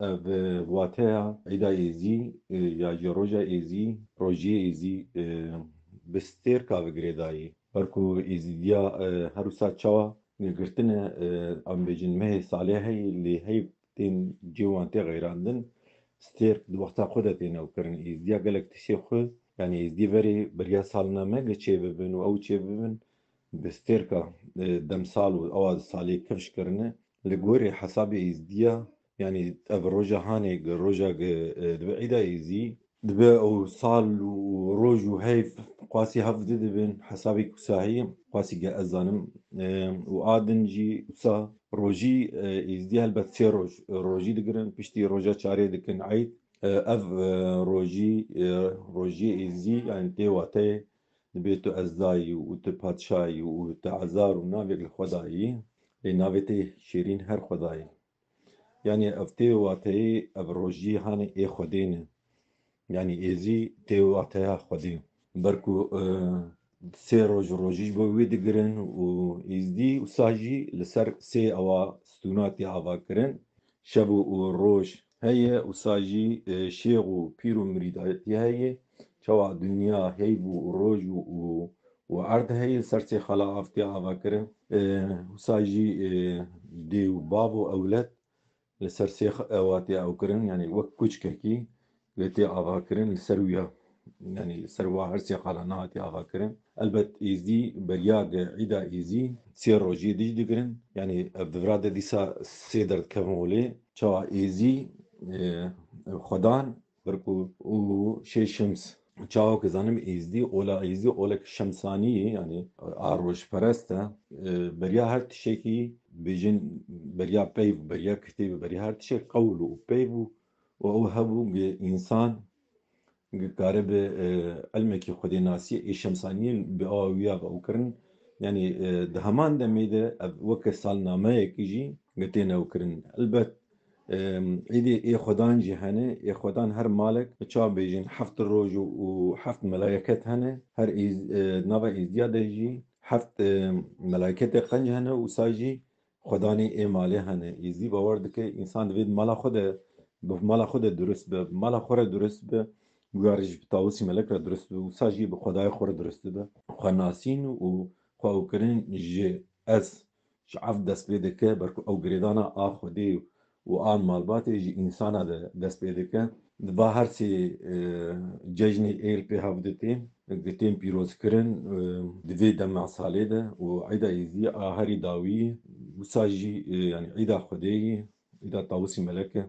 Ev wateya Îda Êzî ya ji Roja Êzî, Rojiyê Êzî bi stêrka ve girêdayî. Her ku Êzîdiya her wisa çawa girtine, em bêjin mehê salê heye lê hey tên cê wan tê xeyrandin. Stêrk di wexta xwe de tê newkirin. Êzîdiya gelek tişê xwe yanî Êzîdî verê beriya salina me ge çê bibin û ew çê bibin bi stêrka demsal û ewa salê kevş kirine. Li gorî hesabê Êzdiya yanî ev roja hanê gi roja gi dibe îda Êzî. Dibe û sal û roj û heyv qasî hev di dibin hesabê ku sahî qasî gi ez zanim û a din jî wisa rojî Êzdî helbet sê roj rojî digirin piştî roja çarê dikin eyd ev rojî rojî Êzî yanî tê wateyê Divê tu ezda yî û tu padşa yî û tu hezar û navek li xwe da yî, lê navê te Şêrîn her xwe da yî. Yanî ev tê wateyê ev rojcîhanê ê xwedê ne. Yanî ê zî tê wateya xwedê. Ber ku sê roj rojî ji bo wî digirin û îzdî û sah jî li ser sê ewa stûna tê avakirin. Şev û roj Heye û sa jî şêx û pîr û mirîdayetî heye. Çawa dinya heyv û roj û erd heye li ser sê xala av tê avakirin. Wisa jî dê û bav û ewled li ser sê ewa tê ewkirin yanî wek kuçkekî lê tê avakirin li ser wî ya. Yanî li ser wa hersê qala nehatiye avakirin. Elbet êzî beriya di îda êzî sê rojê dij digirin. Yanî ev di vira de dîsa sê der dikevin holê. Çawa êzî xwedan bir ku û şê şems. Çawa ku zanim êzdî ola êzî olek şemsanî ye yanî a rojperest e. Beriya her tişekî bêjin beriya peyv beriya kitêb beriya her tişek qewl û peyv û û ew hebû gê însan Karibe ilmekî xwedênasiyê ê şemsaniyên bi awa wî ya ve ew kirin. Yanî di heman demê de ev weke salnameyekî jî têne ew kirin. Elbet êdî ê xwedan jî hene. Ê xwedan her malek çawa bêjin heft roj û heft melayeket hene. Her êz di nava êzdiya de jî heft melayeketê qenc hene û sa jî Xwedanê ê malê hene. Êzî bawer dike însan divê di mala xwe de bi mala xwe de durist be, bi mala xwe re durist be, guya re jî bi tawusî melek re durist be, wisa jî bi xwedayê xwe re durist dibe. Xwe nasîn û xwe ewkirin ji ez, ji ev dest pê dike, ber ku ew girêdana a xwedê û an malbatê ji însana de dest pê dike. Di va her sê cejnê êl pê hev dite ku tên pîrozkirin di vê dema salê de û Îda Êzî a herî dawî wisa jî yanî Îda Xwedê ye, Îda Tawusî Melek e.